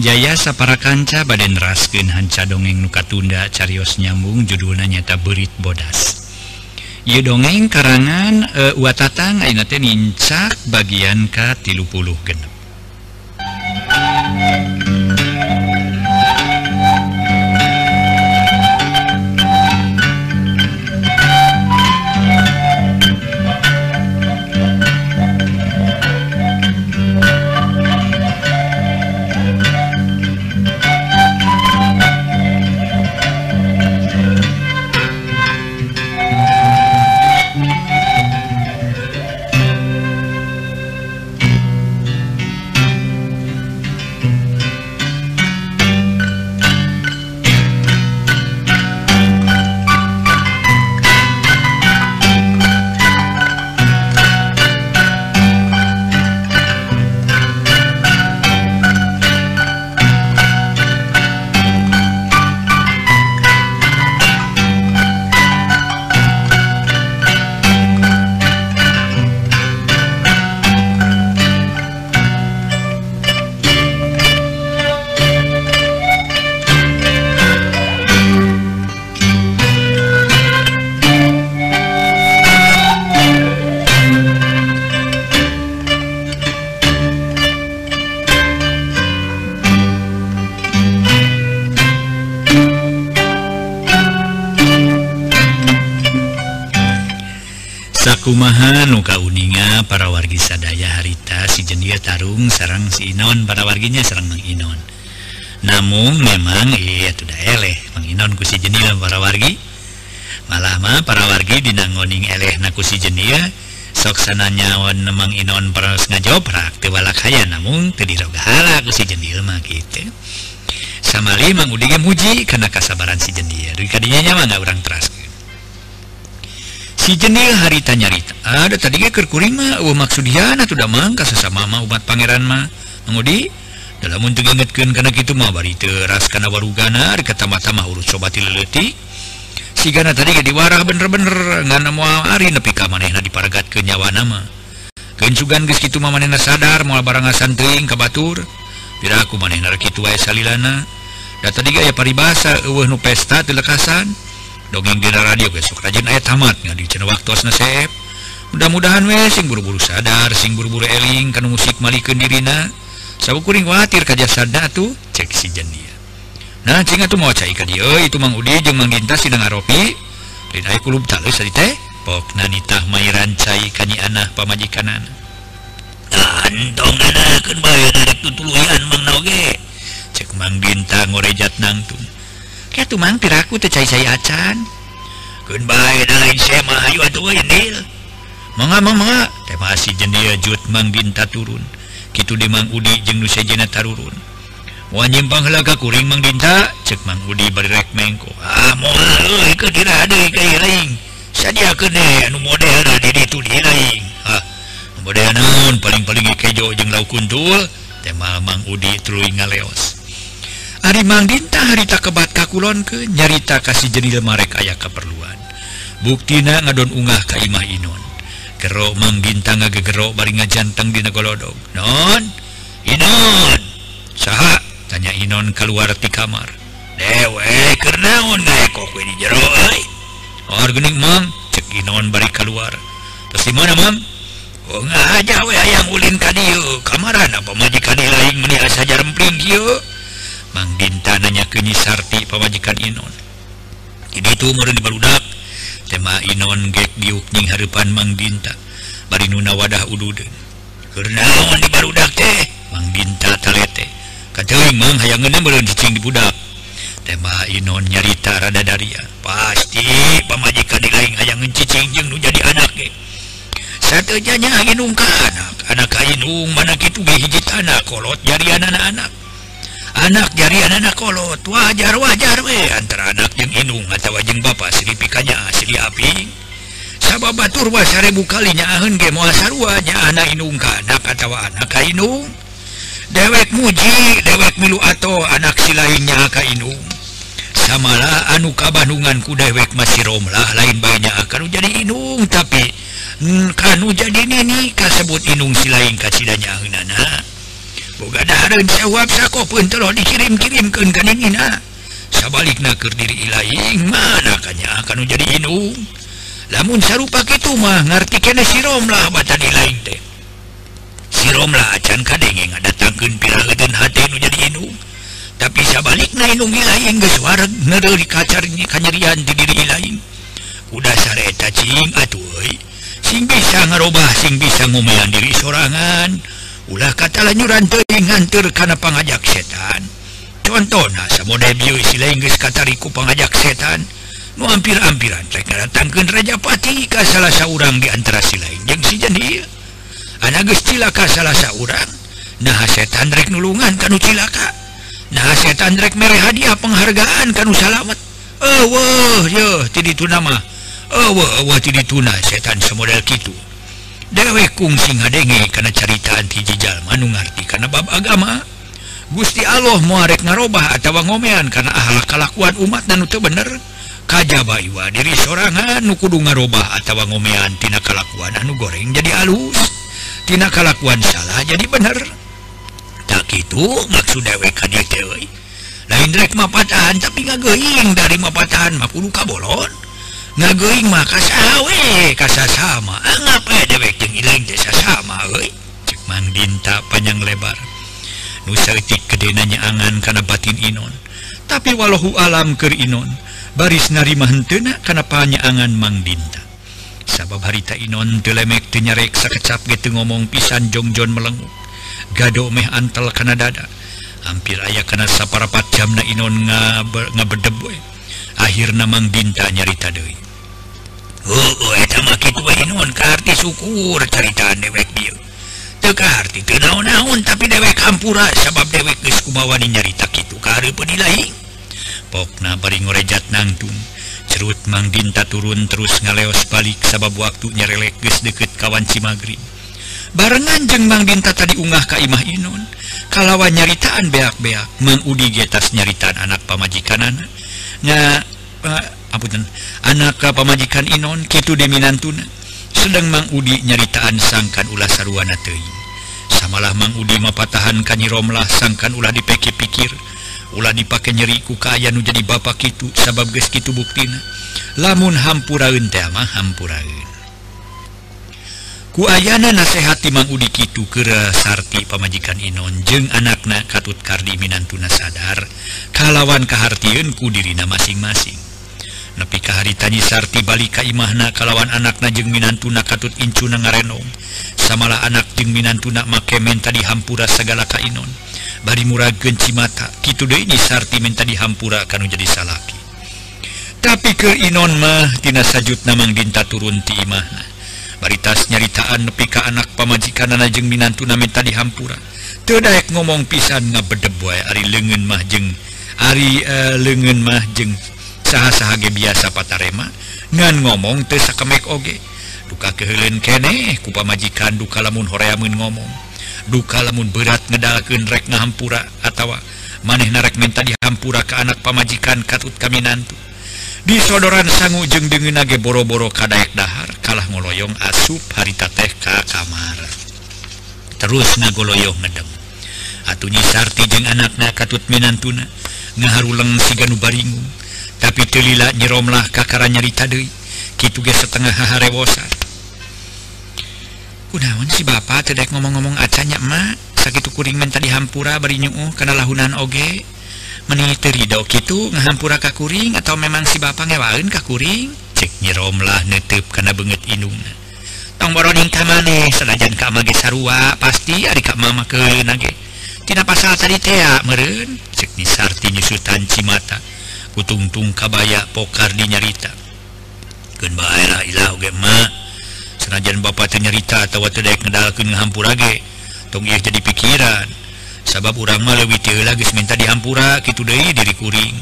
Jayasa sapara kanca baden rasken hanca dongeng nukatunda carios nyambung judulnya nyata berit bodas. Ye dongeng karangan e, uh, watatang Ainate nincak bagian K 30 genep. Inon para warginya serang menginon. Namun memang iya tuh eleh. Mang Inon kusi jenil para wargi. Malah mah para wargi dinangoning eleh na kusi jenia ya. sok sananyawan memang Inon para ngajoprak tewalak kaya namun tedirogahala kusi jenil mah gitu. Sama Mang Udige muji karena kasabaran si jendil ya. kadinya nyawa nggak orang teras gitu. si jenil hari tanya rita ada tadi ke kurkurima maksudnya tuh sudah mangka sesama mah umat pangeran mah. mengudi dalam untuk ingatkan karena gitu mah bari teras karena baru ganar ketamatama urut sobatileti sigana tadi diwarah bener-bener ngana muari nepi ka manehna diparagat ke nyawa nama. Kencugan geus kitu mah manena sadar moal barang santring ka batur. Piraku manehna kitu wae salilana. Da tadi aya paribasa eueuh nu pesta teu lekasan. Dongeng dina radio besok rajin aya tamat ngadi cenah waktosna sep. Mudah-mudahan we sing buru-buru sadar sing buru-buru eling kana musik malikeun dirina sabukuring khawatir kaj sada tuh cek si jenia nah cing tuh mau cai ka dia itu mang udi jeung mang dinta sidang ngaropi lin ai kulub talus ari teh pok nanitah mairan cai kani anah pamajikanana antong nanakeun bae narik tutuluyan mang naoge cek mang dinta ngorejat nangtung kayak tuh mang tiraku teh cai cai acan? Keun bae lain sema ayo atuh we nil mangga mangga teh masih jendia jut mang dinta turun. Kitu di Mang Udi jeng Nusejena Tarurun. Wanyimpang helaka kuring Mang Dinta? Cek Mang Udi bari rek mengko. Ah moal ke dina deui ka ieuing sadia deh anu model di ditu di lain. ah model naon paling-paling kejo jeung lauk kuntul teh Mang Udi tuluy ngaleos. Ari Mang Dinta harita kebat kakulon ke nyarita kasih jenil marek aya keperluan buktina ngadon ungah ka Imah Inon. gegero manggintanga gegero baringa jantang dina golodog non Inon. Saha tanya Inon keluar di kamar. Dewe kenaon kok kopi di jero euy or geuning mang cek Inon bari keluar. Terus di mana mang Oh ngaja we hayang ulin ka dieu. Kamaran apa majikan lain meni asa jarempling kieu Mang Ginta nanya ke Nyi Sarti pamajikan Inon. Jadi itu meureun dibaludak. ma Inon get diukning Harpan Mang Dinta. Bari Nuna wadah ududen kenaon di barudak teh? Mang Dinta talete. Kateling Mang hayang ngeuneum beureun cicing di budak. Teh Inon nyarita rada daria. Pasti pamajikan di lain hayang cicing jeung nu jadi anak ge. Sateunya nya ungka anak. Anak kainung mana kitu ge hiji tanah kolot jadi anak-anak anak jari anak kolot oh, wajar wajar we antara anak yang inung atau wajeng Bapak Sri asli api. Sabab batur wa seribu kalinya ahun ge moal sarwanya anak inung ka anak atau anak ka inung. Dewek muji dewek milu atau anak si lainnya ka inung. Samalah anu kabandungan ku dewek masih romlah lain banyak akan jadi inung. Tapi kanu jadi nini kasebut inung si lain kasidanya ahunana jawab kok pun dikirim-kirimkan ah. sabalik naker diri lain manakanya akan menjadi inung namun sarupa itu mah ngerti siromlah mata di lain teh. Siromlah acan kadenge datangkan piragedan hati jadi inung tapi sabalik na inung lain suara ngeri ini kanyerian di diri lain. Udah sareta cing atuh sing bisa ngerubah sing bisa ngomelan diri sorangan. ulah kata lanyuran teing ngantur karena pengajak setan. Contoh Inggris katariku pengajak setan. Mau hampir-ampiran mereka datangkan Rajapati ke salah seorang di antara si lain yang si jadi anak cilaka salah seorang nah setan rek nulungan kanu cilaka. Nah setan rek mere hadiah penghargaan kanu salamet. Oh wah yo tidak itu nama oh wah tidak setan semodel gitu dewekung sing denge karena caritaan hijjallma ngarti karena bab agama. Gusti Allah muarek ngarobah atau ngomean karena ahlak kalakuan umat dan itu bener. Kajaba Iwa diri sorangan nukudu ngarobah atau ngomeantina kalakuan anu goreng jadi halustina kalakuan salah jadi bener. Tak itu maksud dewek lain tapi nggak going dari mapatahan 50 kabolon. ngagoing mah awe kasa sama anggap eh dewek jeung ilang desa sama euy cek mang dinta panjang lebar. Nu saeutik kedenanya angan karena batin inon. Tapi walau alam keur inon. Baris narima henteuna kana panyaangan mang dinta. Sabab harita inon telemek teu nyarek sakecap gitu ngomong pisan jongjon melenguk. Gado meh antel kana dada. Hampir aya kana saparapat jamna inon ngabe, ngabedeb we. akhir Mang dinta nyarita Dewi syukur cerita dewek Tekarti naon-naun tapi dewek hampura sabab dewek Gukumawani nyarita itu kar penilai bari ngorejat nangtung cerut Mang dinta turun terus ngaleos balik sabab waktunya relekges deket kawan Cimagrib. Barengan jeng Mang dinta tadi unggah Kaimah Inun. Kalawan nyaritaan beak-beak mengudi getas nyaritaan anak pamajikan anak nyapunten anak pemajikan Inon Kitu Diminan tuna sedang Mang Udi nyaritaan sangkan ulah sarwana Te samalah Mang Udi mapatahan Kanyiromlah sangkan ulah dipeki pikir ulah dipakai nyeriku kaya nu jadi Bapak itu sabab Gukitu buktina. Lamun hampuraun tema hampuraun ku ayana nasehati Mang Udi Kitu kera sarti pamajikan Inon jeung anakna Katut Kardi Minantuna sadar kalawan kahartieun ku dirina masing-masing. Nepi kaharitanyi sarti balik ka imahna kalawan anakna jeung Minantuna Katut Incuna ngarenong. Samalah anak jeung Minantuna make menta dihampura segala ka Inon bari genci cimata kitu deui ini sarti menta dihampura akan jadi salaki. Tapi ke Inon mah tina sajut namang dinta turun ti imahna. baritas nyaritaan nepi ka anak pamajikan minantu minantuna minta dihampura. Tedaek ngomong pisan nga bedeboy Ari lengen mahjeng Ari eh, uh, lengen mahjeng saha-sahage biasa patarema. Ngan ngomong tesa kemek oge. Duka kehelen kene kupa majikan duka lamun horeamun ngomong. Duka lamun berat ngedalken rek ngahampura atawa maneh narek minta dihampura ke anak pamajikan katut kami nantu disodoran sanggu jeung dengan nage boro-boro kadaek dahar kalah ngoloyong asup harita teh ka kamar. Terus ngagoloyong ngedem. Atunya Sarti jeung anakna katut Minantuna ngaharuleng siganu baringu. Tapi telila nyeromlah kakara nyarita deui kitu ge setengah haharewosa. Kunaon si bapak tedek ngomong-ngomong acanya emak sakitu kuring menta dihampura bari nyuuh kana lahunan oge? menitiriho gitu ngahampura kakuring atau memang si Bapak ka kakuring cek nyiromlah nutup karena banget inung. Tongboroning kamane senajan kama ge sarua pasti ari ka mama keun age. Tina pasal tadi teh meureun cek di sarti nyusutan cimata. Kutungtung kabaya pokar di nyarita. Keun baera ilah oge ma. Senajan bapak teh nyarita atawa teu daek ngedalkeun ngahampura ge tong ieu jadi pikiran. sabab urangma lebih lagi minta dihampura gitu De diri kuring.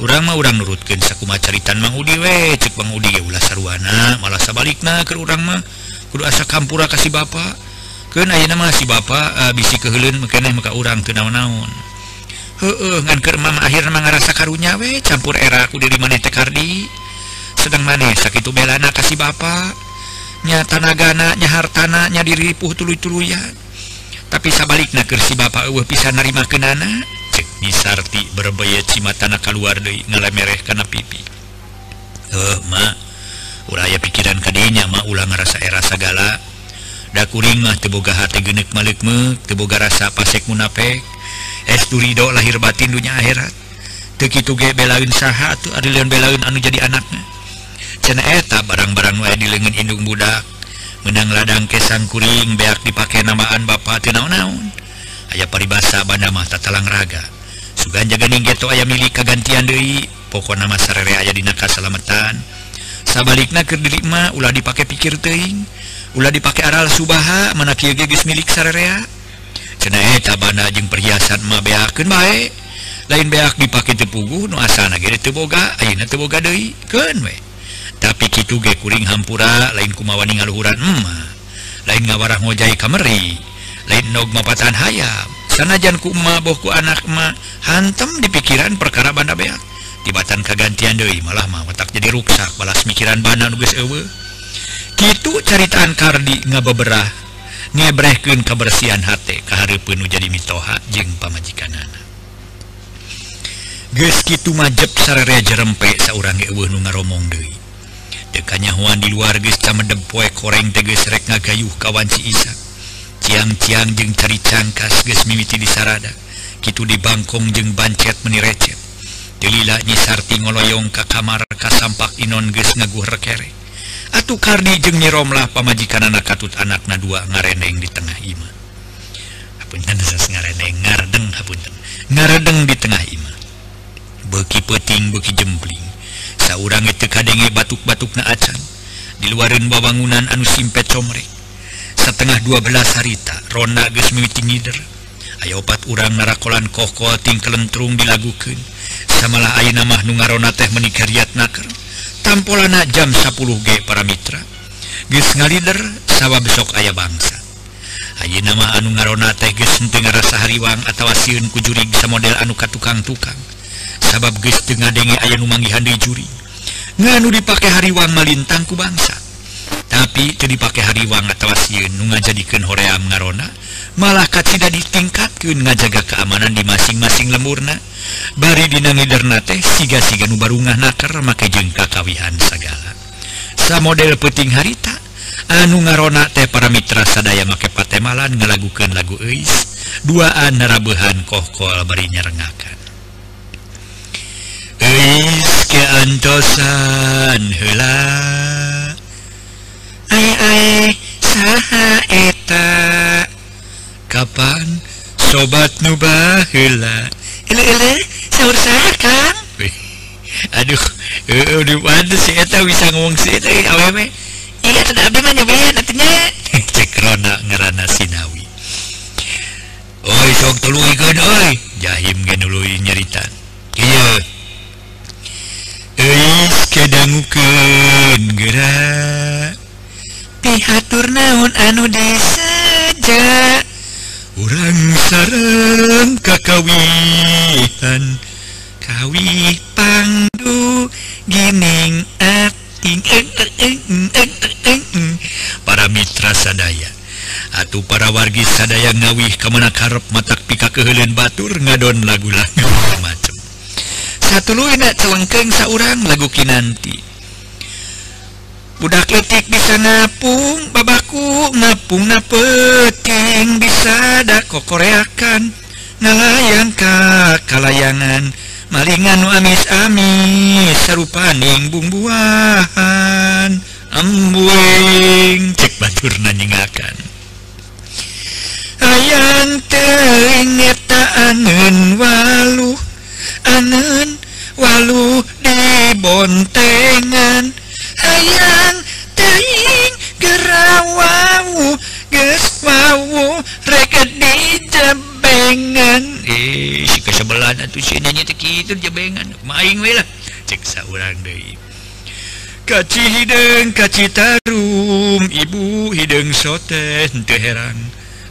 Urangma urang nurutkan sakuma caritan Mangdiwe cek Bangdi Sarwana malasa balikna ke urangma kudu asa kampura kasih Bapak kenain nama si Bapak eh, bisi kehelun mungkin maka urang kenaon-naun ngankermam akhirnya ngarasa karunya we campur era aku diri maneh Tekardi sedang maneh sakit belana kasih Bapaknya tanagana nya hartananya diripuh tulu-tuluyan tapi sabalik nakersi Bapak Uwe bisa narima kenana? Cek Nisarti berbaya cimatana keluar dari ngalemereh karena pipi. Eh mak uraya pikiran kadinya ma ulang ngerasa era segala da kuring mah teboga hati genek malik me teboga rasa pasek munapek. Es turido lahir batin dunia akhirat. Tekitu ge belain saha tuh adilian belain anu jadi anaknya cena eta barang-barang wae di lengan indung budak. menang ladang kesan kuring beak dipakai namaan Bapak naon-naun ayaah paribasa Bandmah Tatalang raga. Sugan jaganing getto aya milik kagantian Dewi pokok nama sarere aya di naka sabalik na kedirikma ulah dipakai pikir teing ulah dipakai aral Subaha menaki gegus milik sarerea cenaeta eh, Banda jeung perhiasan ma beakken baik lain beak dipakai tepugu nuasana Boga Boga Dewi kenwe tapi gitu ge kuring hampura lain kumawani ngaluhuran emma. Lain ngawarah ngojai kameri lain nog mapatan hayam. Sanajan kuma bohku anak ma hantem di pikiran perkara banda beak tibatan kagantian deui malah mah otak jadi ruksak balas mikiran banda nu geus eueuh. Kitu caritaan kardi ngabeberah ngebrehkeun kebersihan hate kahareupeun nu jadi mitoha jeung pamajikanana Ges kitu majep sarere jerempe saurang eueuh nu ngaromong deui. tekanyawan di luar gesta medempoe koreng teges rek ngagayuh kawan si Isa. Ciang-ciang jeng cari cangkas ges mimiti di sarada. Gitu di bangkong jeng bancet meni menirecet delila nyisarti ngoloyong ka kamar kasampak inon ges ngaguh rekere. Atuh kardi jeng nyiromlah pamajikan anak katut anakna dua ngareneng di tengah ima. Hapunten sas ngareneng ngardeng hapunten. Ngaredeng di tengah ima. Beki peting beki jempling orang tege batuk-batuk di luaréun babangunan anu simpet comrek setengah 12 harita Rona ngider. Ayo opat urang narakolan kohkoting kelentrung dilagukan samalah A namah nu ngarona teh menikariat naker tampolana jam 10G para Mitra. Geus ngalider sawwa besok ayah bangsa. Ayeuna nama anu ngarona teh rasa hariwang atau sieun ku jurig model anu ka tukang-tukang. Sabab teu denge aya nu manggihan di juri. nganu dipakai hariwang melintangku bangsa. Tapi itu dipakai hariwang atau nu jadikan hoream Garona malah tidak ditingkatkan ngajaga keamanan di masing-masing lemurna. Bari dinangidderna teh siga-siga nubarungah nakar make jengka kawihan segala sa model peting harita anu ngarona teh para Mitra sadaya make patemalan ngelagukan lagu Eis duaan narabehan kohkol bari nyerengakan Eis keantosan hela saha eta Kapan sobat nuba hela sahur sahur kan aduh aduh waduh si eta bisa ngomong si eta awewe iya kada abdi mah nyobain atunya cek rona ngerana sinawi oi sok tuluikeun oi jahim geun nyaritan iya kedanggukeun gerak. Pihatur naon anu disaja urang sareng kakawitan. Kawi pangdu gining ating. Para mitra sadaya. Atuh para wargi sadaya ngawih kemana karep matak pika keheulin batur ngadon lagu-lagu satuwengkeng seorang lagu Kinanti. Budak letik bisa ngapung babaku ngapung na peting bisa da kokoreakan ngalayang ka kalayangan. Malingan amis-amis sarupaning bumbuahan ambuing cek batur nanyengakan ayang teng eta waluh angen walu dibontengan hayang teing gerawawu geus wawu di jebengan. Eh si kesebelan atuh si nyanyi teh kitu jebengan. Maing we lah cek saurang deui. Kaci hideng kaci tarum ibu hideung sote teu herang.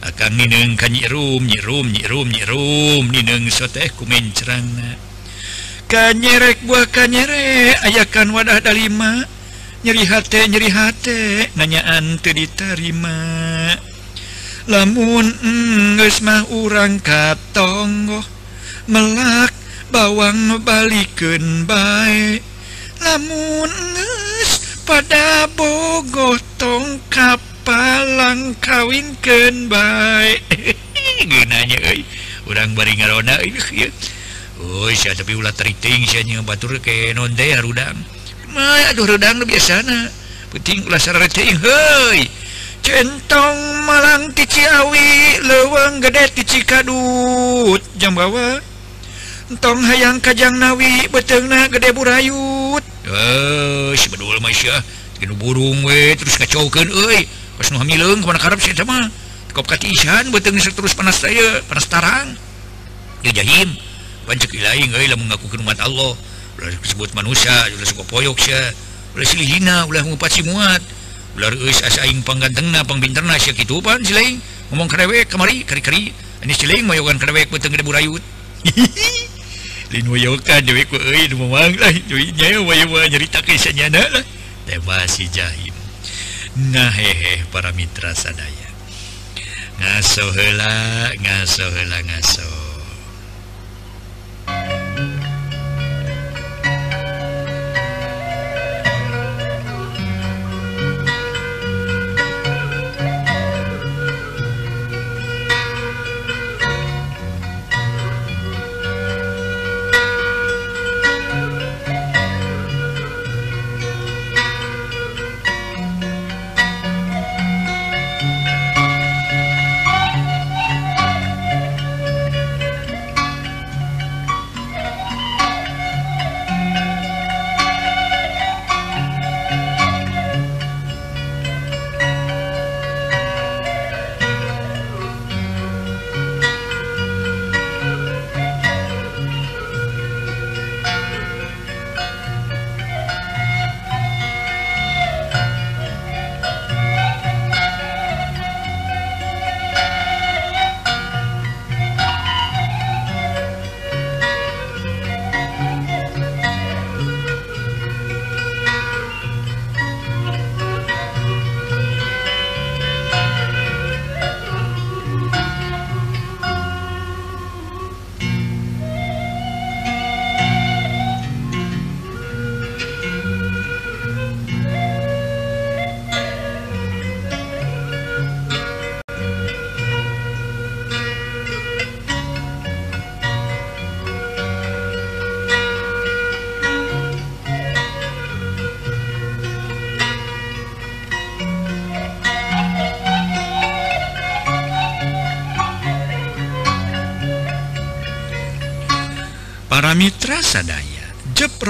akan mineng ka nyirum nyirum nyirum nyirum nineng soteh ku mencerang kanyerek buah kanyere ayakan wadah dalima. Nyeri hate nyeri hate nanyaan teu diterima. Lamun mm, geus mah urang katonggo melak bawang balikeun bae. Lamun pada bogo tongkap palang kawinken baik. Gunanya eh. orang baringarona eh, Oh tapi ulah teriting batur ke non udang aduh udang biasa sana penting ulah hei. Centong malang ticiawi lewang gede ti Cikadut jam bawa entong hayang kajang nawi betengna gede burayut. Eh sebedul masya burung we terus kacaukan eh terus panas saya panas tarang. Ya jahim. Pancek ilahi ngailah eh, mengaku kerumat Allah. Ulah disebut manusia ulah suka poyok sya ulah silihina ulah ngupat si muat. Ulah reus asa aing panggantengna pangbinterna sya kitu pan si lain ngomong karewek kamari kari-kari ini si lain mayogan karewek beteng gede burayut lain mayokan dewe ku euy eh, nu mamang lah. Dewe nya wayo nyaritakeun sanyana lah. Teh si jahil Nah hehe para mitra sadaya. Ngaso ngasola ngaso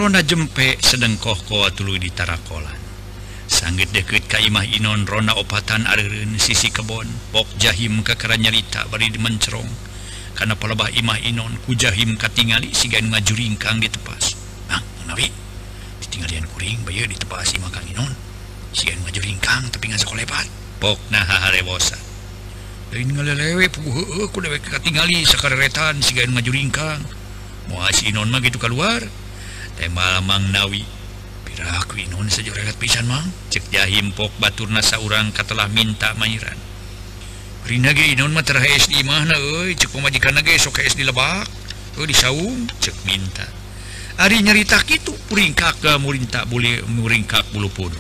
Rona jempek sedengkoh koa tulu di tarakolan sanggit deket Kaimah Inon Rona opatan Arun sisi kebon bok jahim kekara nyarita bari mencerong. Karena palabah Imah Inon ku jahim katingali siga ngajuringkang ditepas Bang Nabi ditinggalian kuring bayu ditepas Imah Kang Inon. Siga ngajuringkang tapi nggak sekolebat bok naha harewosa lain ngalelewe puguh ku dewe katingali sekareretan siga ngajuringkang Moas Inon mah gitu keluar malamang nawi. Piraku pisan mang. Cek jahimpok batur nasa urang katalah minta mainan Rinage inon mah di mana euy. Cek ge sok di lebak. Euy di saung. Cek minta. Ari nyerita kitu puringkak ke murinta boleh muringkak bulu pun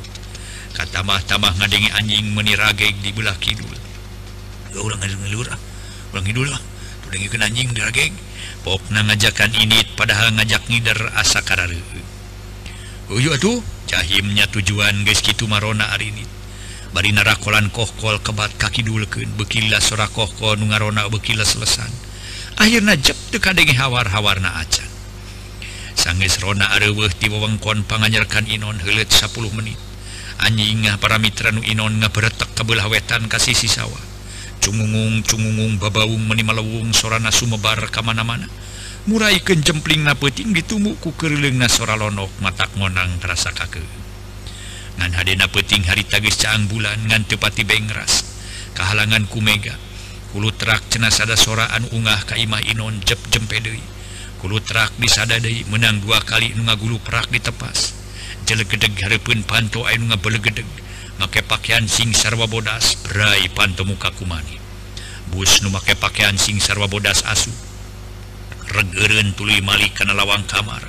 kata mah tambah ngadengi anjing menirage di belah kidul. Urang ngelur urang kidul lah anjing dirageg Pona ngajakan ini padahal ngajak ngider asa kar Uyu atuh cahimnya tujuan guys gitu marona hari ini. Bari narakolan kohkol kebat kaki duluken bekila sora kohkol nungarona bekila selesan. Akhirnya jep teka dengan hawar-hawarna acan. Sanggeus Rona areweh ti wewengkon panganyarkan Inon helet 10 menit. Anjingah para mitra nu Inon ngaberetak kebelah wetan kasih sisawa cumungung cumgung babaung menimalawung sorana sumebar kamana-mana murai kejempling napeting ditumbu ku keling na sora lonok matak ngonang terasa kake. Ngan hadena peting hari tagis caang bulan ngan tepati bengras kehalangan ku mega. Kulut terak cenas ada soraan ungah kaimah inon jep jempede kulut terak disadadai menang dua kali nunga gulu perak ditepas jelegedeg harapun panto ayo nunga belegedeg. make pakaian sing sarwa bodas Brai pantemuka kumani. Bus nu make pakaian sing sarwa bodas asu. Regeren tuli Malik karena lawang kamar.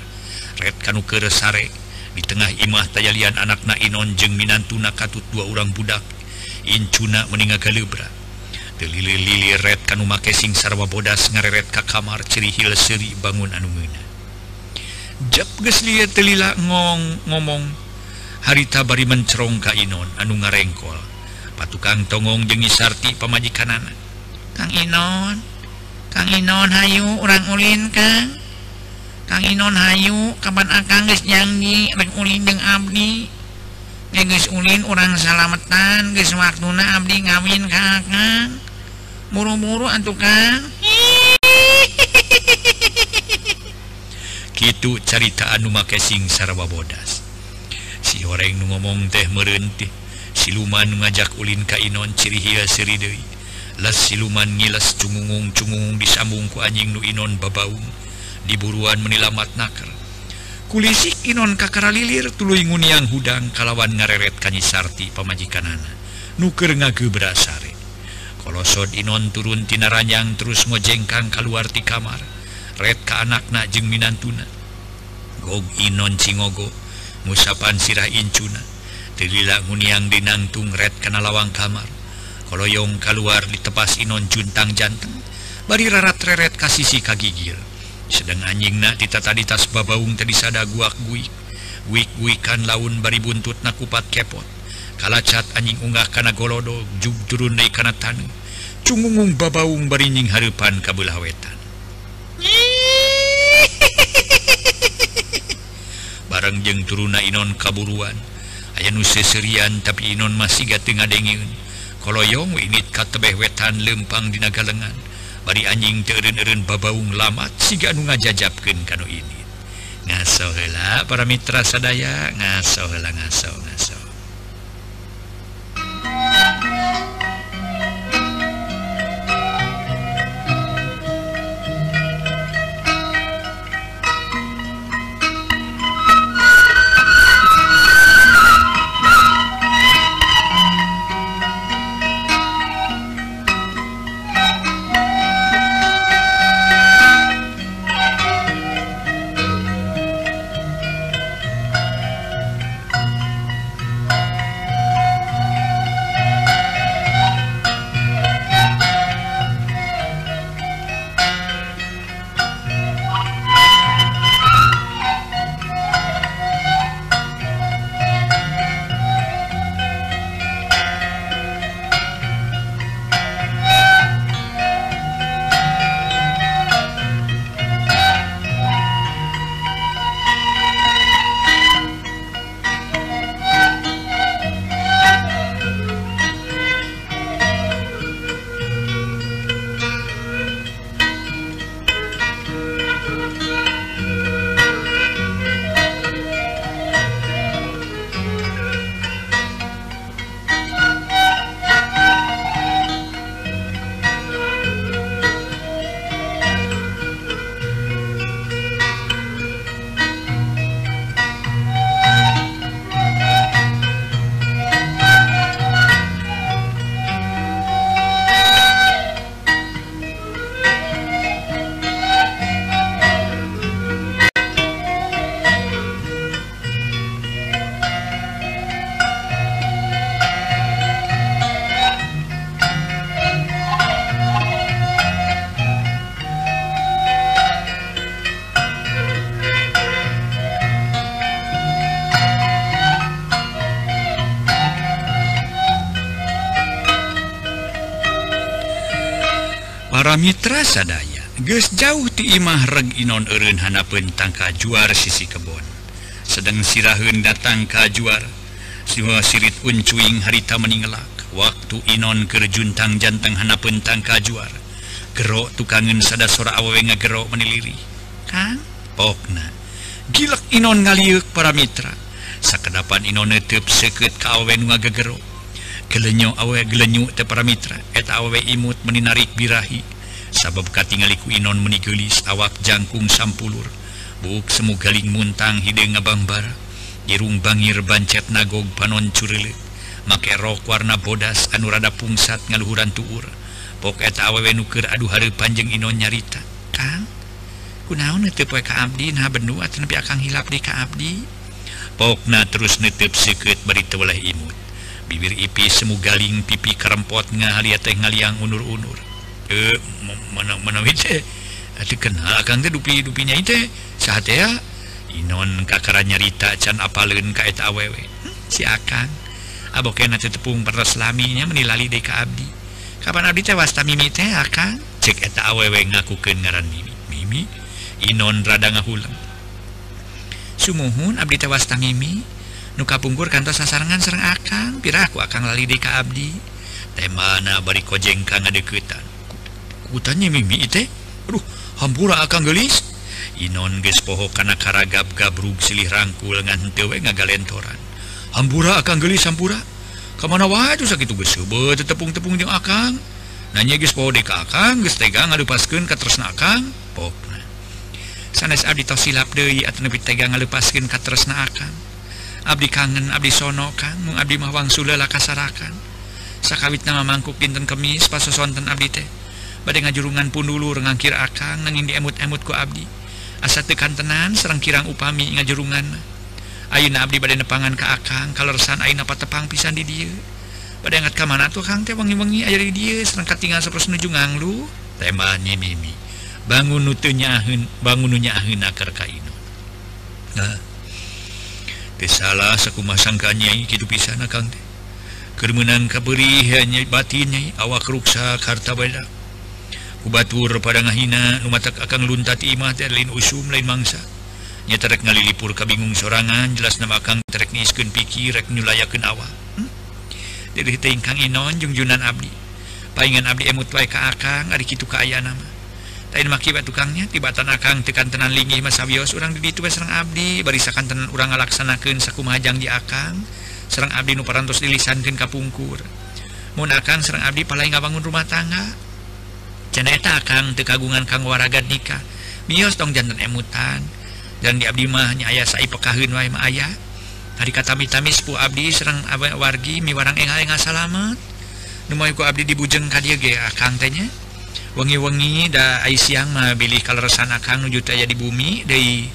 Red kanu keresare di tengah imah tayalian anak na Inon jeng Minantuna katut dua orang budak. Incuna meninggal kalibra telili-lili red kanu make sing sarwa bodas ngareret ka kamar cirihil seri bangun anu meuna Jap geus liat telila ngong ngomong harita bari mencerong Kainon anu ngarengkol. Patukang tongong jengi Sarti pemajikan anak Kang Inon Kang Inon Hayu orang Ulin Kang. Kang Inon Hayu kapan akan guys janji rek Ulin jeung Abdi. Ya guys Ulin orang salametan guys waktuna Abdi ngawin ka Kang buru-buru atuh Kang. Kitu carita anu make sing sarwa bodas. si orang nu ngomong teh merentih. Siluman ngajak ulin ka Inon ciri hia seri deui. Las siluman ngilas cungungung cungungung disambung ku anjing nu Inon babaung. Diburuan menilamat naker kulisi Inon kakara lilir tuluy nguniang hudang kalawan ngareret kanyisarti pamajikanana nuker ngagebra berasare kolosod Inon turun tina ranjang terus ngojengkang keluar ti kamar. Red ka anakna jeung minantuna. Gog Inon cingogo. musapan sirah incuna. Tililangunang dinangtung red kana lawang kamar. Kalauyong keluar ditepas Inon juntang jantan bari rarat reret kasisi kagigil sedang anjing na ditata tadi tas babaung tadi sada guak guik. Wik wikan laun bari buntut nakupat kepot. Kalacat anjing unggah kana golodo jug turun dari kana tanu. Cungungung babaung bari nying harepan kabelah wetan bareng jeng turuna Inon kaburuan. Aya nuseserian tapi Inon masih gatengah dengin koloyong winit katebeh wetan lempang di nagalengan bari anjing teun-erun babaung lamat siga nu ngajajabkeun kanu ini. Ngaso heula para mitra sadaya ngaso heula ngaso ngaso Mitra sadaya ges jauh timah reg Inon Erun Hanapun tangka juar sisi kebon. Sedang sirahun datang ka juar siwa sirit uncuing harita meninggelak waktu Inon kerjuntang janteng Hanapun tangka juar gerok tukangen sada sora awe ngagerok meniliri kan pokna gilak Inon ngaliuk para mitra. Sakedapan Inon netep seket ka awe ngagegerok. Kelenyo awe gelenyuk te para mitra. Et awe imut meninarik birahi sabab katingaliku Inon menigelis awak jangkung sampulur. Buk semu galing muntang hide ngabangbar Irung bangir bancet nagog panon curile make rok warna bodas anu rada pungsat ngaluhuran tuur. Pok eta awewe nuker aduh hari panjang Inon nyarita. Kang kunaon netep poe ka abdi? Nah benua tapi akan hilap di ka abdi. Pokna terus nitip sikit berita walah imut. Bibir ipis semu galing pipi kerempot ngahaliat teh ngaliang unur-unur. ke menangkenalpinya saat Inon kakara nyarita can apalin kait awewe hmm, si akan. Abok tepung peras laminya menilali di ke Abdi. Kapan Abdi tewas Mimi teh akan? Cek eta awewe ngaku ke ngaran Mimi. Mimi Inon rada ngahulang Sumuhun Abdi tewas Mimi. Nuka pungkur kantos sasarangan serang akan. Piraku akan lali di ke Abdi. Temana bari kojeng ka ngadeketan hutannya mimi teh? Aduh hampura akan gelis Inon gespoho kana karagab gabrug silih rangkul ngan tewe ngagalentoran. Hampura akan gelis hampura. Kamana wajah sakit gesebet tepung-tepung jeung akang. Nanya geus poho deka akang geus tega ngalupaskeun ka tresna akang. Pokna Sanes abdi tos silap deui atuh nepi tega ngalupaskeun ka tresna akang. Abdi kangen abdi sono kang mung abdi mah wangsul kasarakan sakawit nama mangkuk dinten kemis pas sonten abdi teh. badai ngajurungan pun dulu rengangkir akan nangin di emut-emut ku abdi. Asa tekan tenan serang kirang upami ngajurungan. Ayuna abdi badai nepangan ke akang Ayu na patepang pisan di dia. badai ngat kamana tuh kang? Teh wangi-wangi aya di dia serang katingal ngang lu nganglu. Temanya mimi. Bangun nutunya ahun, bangun nu ahun akar kainu. nah tesalah salah sakumah nyai kitu pisan akang teh. Keur hanya batin awak ruksa karta badak batur pada ngahina rumah akan luntat imah teh lain usum lain mangsa. Nya terek ngalilipur kabingung sorangan jelas nama akan terek niiskeun pikir rek nyulayakeun awa. Hmm? dari tingkang inon jungjunan abdi. Paingan abdi emut wae ka akang ari kitu kaayana mah lain maki tukangnya tibatan akang tekan tenan linggih mas sawios urang di ditu serang abdi barisakan tenan urang ngalaksanakeun sakumaha jang di akang. Serang abdi nu parantos dilisankeun ka pungkur mun akang serang abdi palai ngabangun rumah tangga. Ceneta Kang tekagungan Kang waraga nikah. Mios tong jantan emutan. Dan di abdi mahnya ayah sai pekahun wae mah ayah hari kata mitamis pu abdi serang abah wargi mi warang enga enga salamet. Numai ku abdi dibujeng ka dia ge akang tanya wengi-wengi da ai siang mah bilih kaleresan akang nuju aya di bumi deui.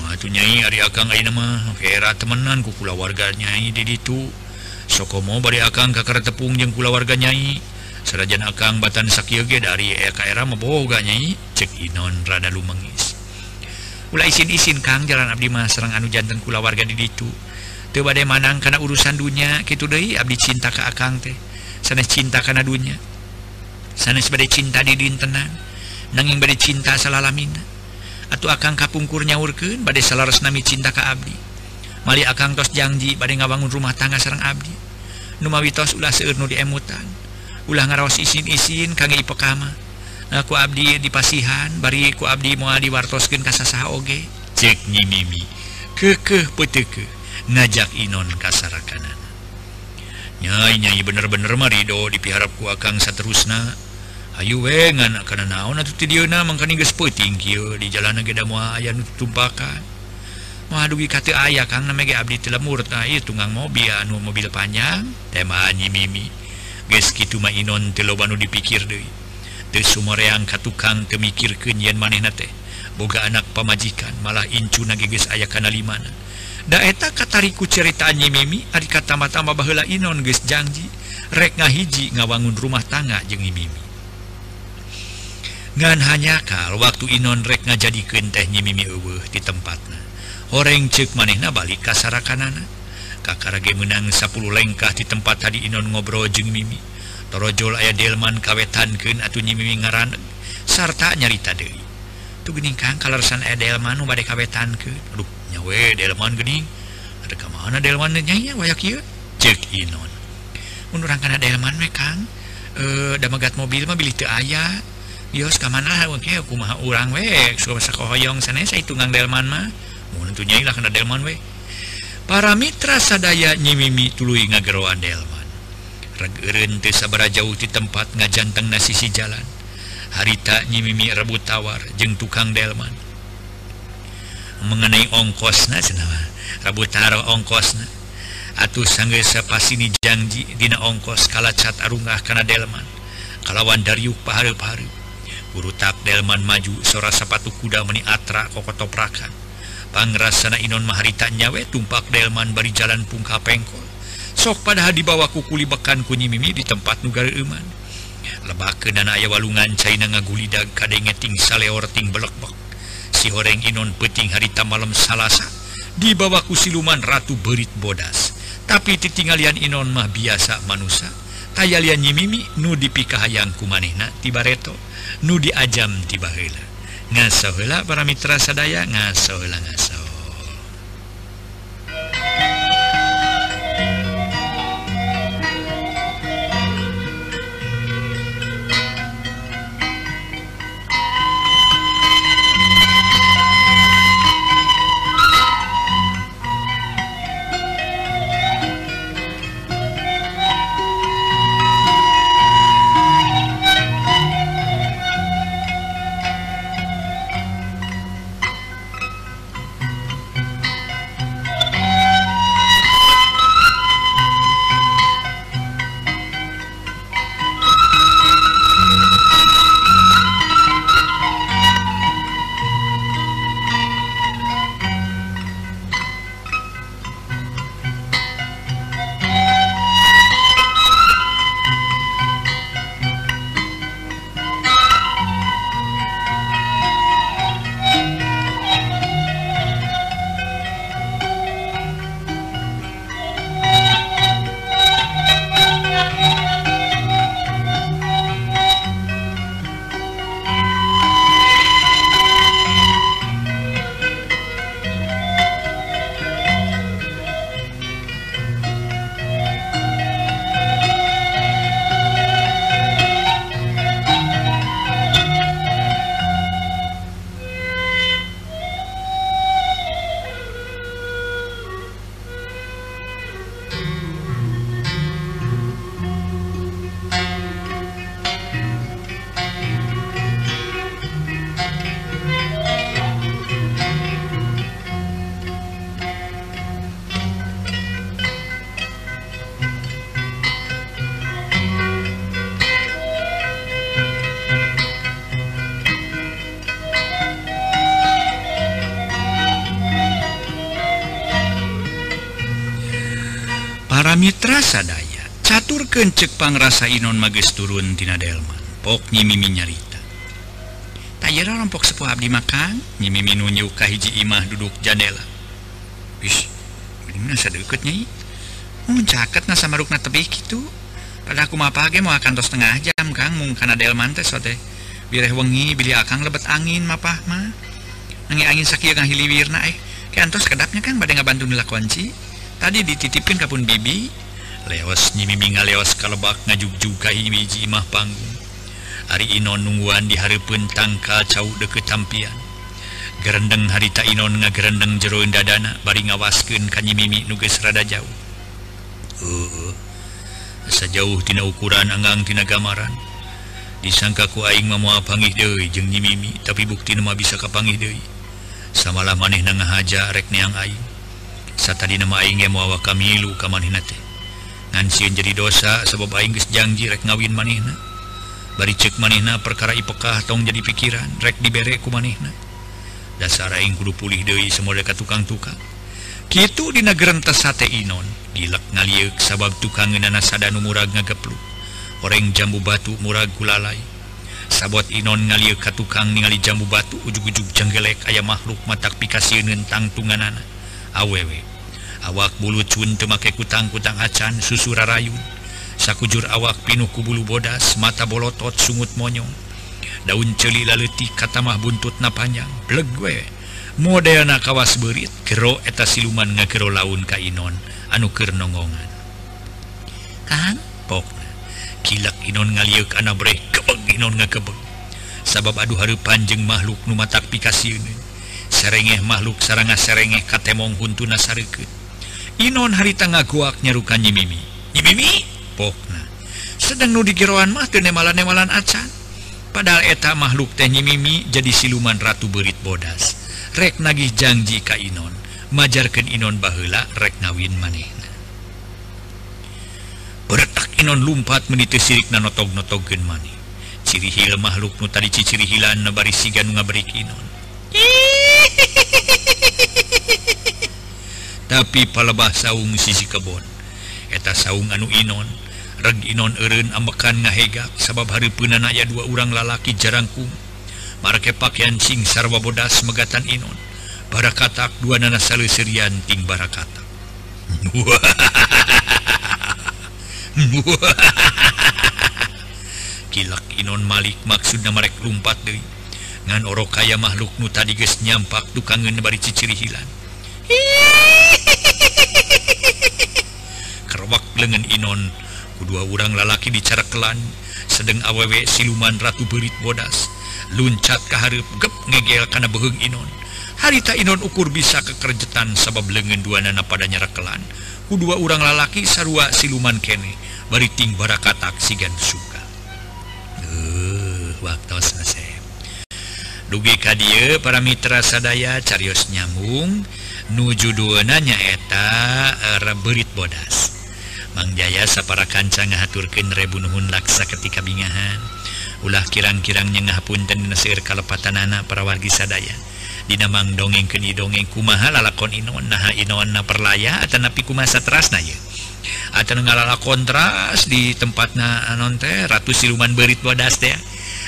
Mah tu nyai ari akang ayeuna mah kera temenan ku kula warga nyai di ditu. Sokomo bari akang ka tepung jeung kula warga nyai serajan Akang Batan Sakyoge dari LKR memboganya cek Inon rada lumengis. Ulah isin-isin Kang jalan Abdi Mas Serang anu jantan kula warga di ditu. Teu badai manang karena urusan dunia gitu deh Abdi cinta ke Akang teh. Sanes cinta karena dunia sanes bade cinta di dintenan nanging badai cinta salalamina atau Akang kapungkur nyaurkeun badai salares nami cinta ke Abdi. Mali Akang tos janji badai ngabangun rumah tangga sarang Abdi. Numawitos ulah seueur nu diemutan. ulah ngaros isin-isin kage ipekama aku eh, Abdi dipasihan bariku Abdi mua ka sasaha oge. Ceknyi Mimi. Kekeh peteke ngajak Inon kasarakanan nyai nyai bener-bener marido dipiharap ku akang saterusna. Ayu wengan akan naon videona mengkanigus puting di jalan geda moal aya nu tumpakan Moal dugi ka teu aya Kang namanya Abdi telemurta tunggang mobil anu mobil panjang temanyi Mimi. Inon telobanu dipikir De Sumoreang katukang kemikir kenyian maneh teh. Boga anak pamajikan malah incu nageges ayah kanalimana daeta katariku ceritanya Mimi ari kata-tama bahla Inon guys janji rek nga hiji ngawangun rumah tangga jengi Mimi. Ngan hanya kal waktu Inon rek nga jadi kentehnya Mimi di tempatnya orangng cek manehna balik kasara kanana Kakarage menang 10 lengkah di tempat tadi Inon ngobrol jeung Mimi. Torojol aya Delman kawetankeun atuh Mimi ngaran sarta nyarita deui. Tuh gening Kang kalersan aya Delman nu bade kawetankeun aduh nyawe Delman gening ada ka mana Delman nya wayak kieu ceuk Inon. Mun urang kana Delman we Kang. Eh damagat mobil mah bilih teu aya. Yos kamana oke aku mah urang we? Suka sakohoyong sanes saya tunggang Delman mah. Mun tentunya lah kana Delman we. para Mitra sadaya nyimimi tulu ngageroan delman regrentesaaba jauh di tempat ngajanteng nasisi jalan. Harita nyimimi rebut tawar jeng tukang delman. Mengenai ongkosna rebut taruh ongkosna. Atuh sanggesa pasini janji dina ongkos kala cat arungah kana delman. Kalawan dariuk paharu-paharu guru tak delman maju sora sepatu kuda meni atra kokotoprakan. pangrasana Inon Maharitanyawe tumpak Delman bari jalan pungka pengkol. Sok padahal dibawa kukuli bekan kunyi mimi di tempat negara Iman lebak ke aya walungan China ngagulidag kadengeting saleorting belekbek. Si horeng Inon peting harita malam salasa dibawaku siluman Ratu Berit Bodas. Tapi titinggalian Inon mah biasa manusia tayalian nyimimi nu dipikah hayang kumanehna tibareto nu diajam tiba ngaso para mitra sadaya ngaso hela para Mitra sadaya catur kencekpang rasa Inon mages turun Tina Delman. Poknyi mimi nyarita. Tayera rompok sepuh abdi makan. Nyimimi nunyu ka hiji imah duduk jadela. Wis bener sadeukeut nyai. Mun caket na sama rukna tebih kitu. Pada aku mah pagi mau akan tos setengah jam Kang. Mung kana Delman teh sote bireh wengi bilih akang lebet angin mapah mah. Nangi angin sakieu ngahiliwirna eh. Kantos kedapnya kan badai ngabantu nila kunci? tadi dititipin kapun Bibi. Lewas nyiminga lewas kalebak ngajuk juga hiji imah panggung. Hari Inon nungguan di hari pun tangka cau deket tampian. Gerendeng harita Inon ngagerendeng jeroin dadana bari ngawaskeun ka nyimimi nuges rada jauh. Uh, asa tina ukuran anggang tina gamaran. Disangka ku aing mah moal panggih deui jeung nyimimi tapi bukti mah bisa kapangih deui. Samalah maneh na ngahaja rek neang aing. satadinamaing muawa kamilu kamanhinate jadi dosa sebab aing geus janji rek ngawin manehna. Bari cek manehna perkara ipekah tong jadi pikiran rek dibere ku manehna. Dasar aing kudu pulih deui semua ka tukang-tukang. Kitu dina gerentes sate inon gilek ngaliuk sabab tukang ngeunana sadanu murag ngageplu. Oreng jambu batu murag gulalai sabot inon ngaliuk ka tukang ningali jambu batu ujug-ujug janggelek aya makhluk matak pikasieun tangtunganana awewe. Awak bulu cun temakai kutang-kutang acan susu rarayun. Sakujur awak pinuh ku bulu bodas mata bolotot sungut monyong. Daun celi laleti katamah buntut na panjang legue modena kawas berit kero eta siluman ngakero laun kainon anu keur nongongan. Kang pok. Kilak inon ngaliuk anak breh kebeg inon ngakebeg sabab aduh harepan jeung makhluk nu matak pikasieun. serengeh makhluk saranga serengeh katemong huntuna sarike Inon harita ngaguak nyerukan nyimimi nyimimi pokna. Sedang nu digiroan mah teu nemalan-nemalan acan padahal eta makhluk teh nyimimi jadi siluman ratu berit bodas. Rek nagih janji ka Inon. Majarkeun Inon baheula rek ngawin manehna. Beretak Inon lumpat menitu sirik nanotog-notogeun maneh. Ciri hil makhluk nu tadi ciciri hilan nabari siga nu ngaberik Inon. tapi palebah saung sisi kebon. Eta saung anu Inon reg Inon Erun ambekan ngahegak sabab hari punan aya dua orang lalaki jarangkung. Marke pakaian sing sarwa bodas megatan Inon. Bara katak dua nana sale serian ting bara katak kilak Inon Malik maksudnya mereka lumpat deui. ngan oro kaya makhluk nu tadi guys nyampak dukangen bari ciciri hilan kerwak lengan Inon kedua orang lalaki bicara kelan. Sedang awewek siluman Ratu berit bodas. Luncat ke harap gep ngegel karena beheng Inon. Harita Inon ukur bisa kekerjetan sabab lengan dua nana pada nyarak kelan. Kedua orang lalaki sarua siluman kene bariting barakatak sigan suka. Uh, waktu selesai dugi kadie para mitra sadaya carios nyambung. Nujuduna nyaeta eh, reberit bodas. Mangjaya sapara kanca ngahaturken rebunuhun laksa ketika bingahan. Ulah kirang-kirangnya ngahapunten nasir kalepatan anak para wargi sadaya. Dina mang dongeng keni dongeng kumaha lalakon inon naha inon na perlaya atau napi kumasa teras na ya atau ngalala kontras di tempat na anon teh ratu siluman berit bodas teh.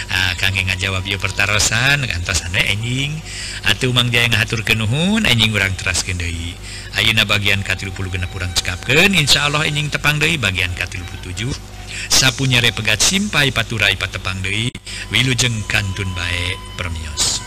Ah, kage ngajawab yo pertaran ngantos anda enjing atau Mang Jaya ngatur kenuhun enjing kurang teras Kendai Ayeuna bagian K30 genep kurang cekapken Insya Allah enjing tepang deui bagian K37 Sapunya repegat simpai paturai patepang deui. Wilujeng kantun bae permios.